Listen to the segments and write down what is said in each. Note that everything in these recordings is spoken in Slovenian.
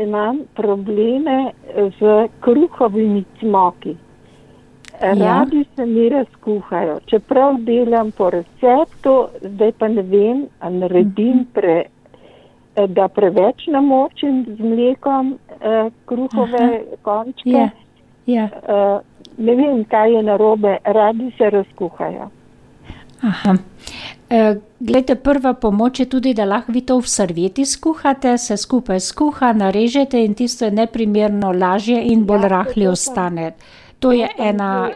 imam probleme z kruhovimi cmoki. Radi ja. se mi razkuhajo, čeprav delam po receptu, zdaj pa ne vem, ali naredim mhm. pre, da preveč namočim z mlekom eh, kruhove Aha. končke. Ja. Ja. Eh, ne vem, kaj je narobe, radi se razkuhajo. Aha. E, glede, prva pomoč je tudi, da lahko vi to v servieti skuhate, se skupaj skuha, narežete in tisto je neprimerno lažje in bolj ja, rahli ostane. To je ena,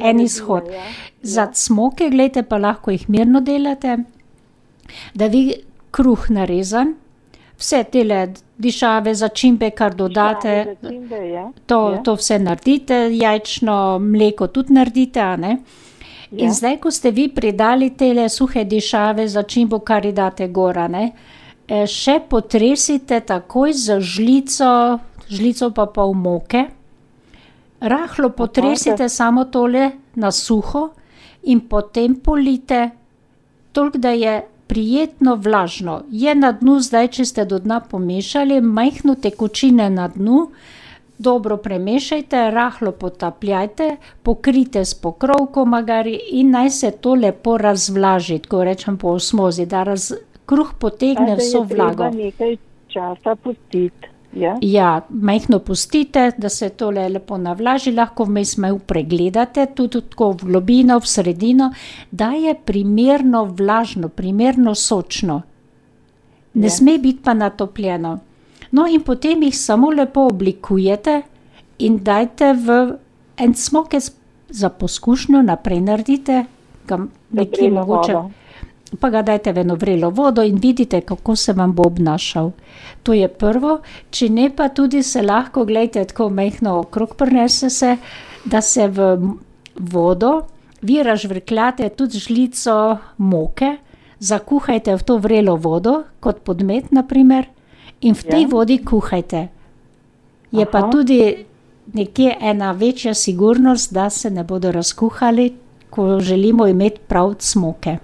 en izhod. Ja. Za smoke, gledajte, pa lahko jih mirno delate, da vi kruh narezan, vse tele dišave, začimbe, kar dodate, ja. to, to vse naredite, jajčno mleko tudi naredite, a ne? In ja. zdaj, ko ste vi pridali te suhe dišave, začimbo, kar date gora, ne, e, še potresite takoj z žlico, žlico pa pol moke. Rahlo potresite samo tole na suho in potem polite, toliko da je prijetno vlažno. Je na dnu zdaj, če ste do dna pomešali, majhno tekočine na dnu, dobro premešajte, rahlo potapljajte, pokrite s pokrovko magari in naj se to lepo razvlaži, ko rečem po osmozi, da kruh potegne vso vlago. Nekaj časa pustiti. Ja? ja, majhno pustite, da se to le lepo navlaži, lahko vmes malo pregledate, tudi tako v globino, v sredino, da je primerno vlažno, primerno sočno. Ne ja. sme biti pa natopljeno. No, in potem jih samo lepo oblikujete in dajte v en smokec za poskušnjo, naprej naredite, ga nekje mogoče. Pa ga dajte v eno vrelo vodo in vidite, kako se vam bo obnašal. To je prvo, če ne pa tudi se lahko, gledajte, tako mehko okrog prenese se, da se v vodo, vi ražvrkljate tudi žlico moke, zakuhajte v to vrelo vodo, kot podmet, naprimer in v tej ja. vodi kuhajte. Je Aha. pa tudi nekje ena večja sigurnost, da se ne bodo razkuhali, ko želimo imeti prav smoke.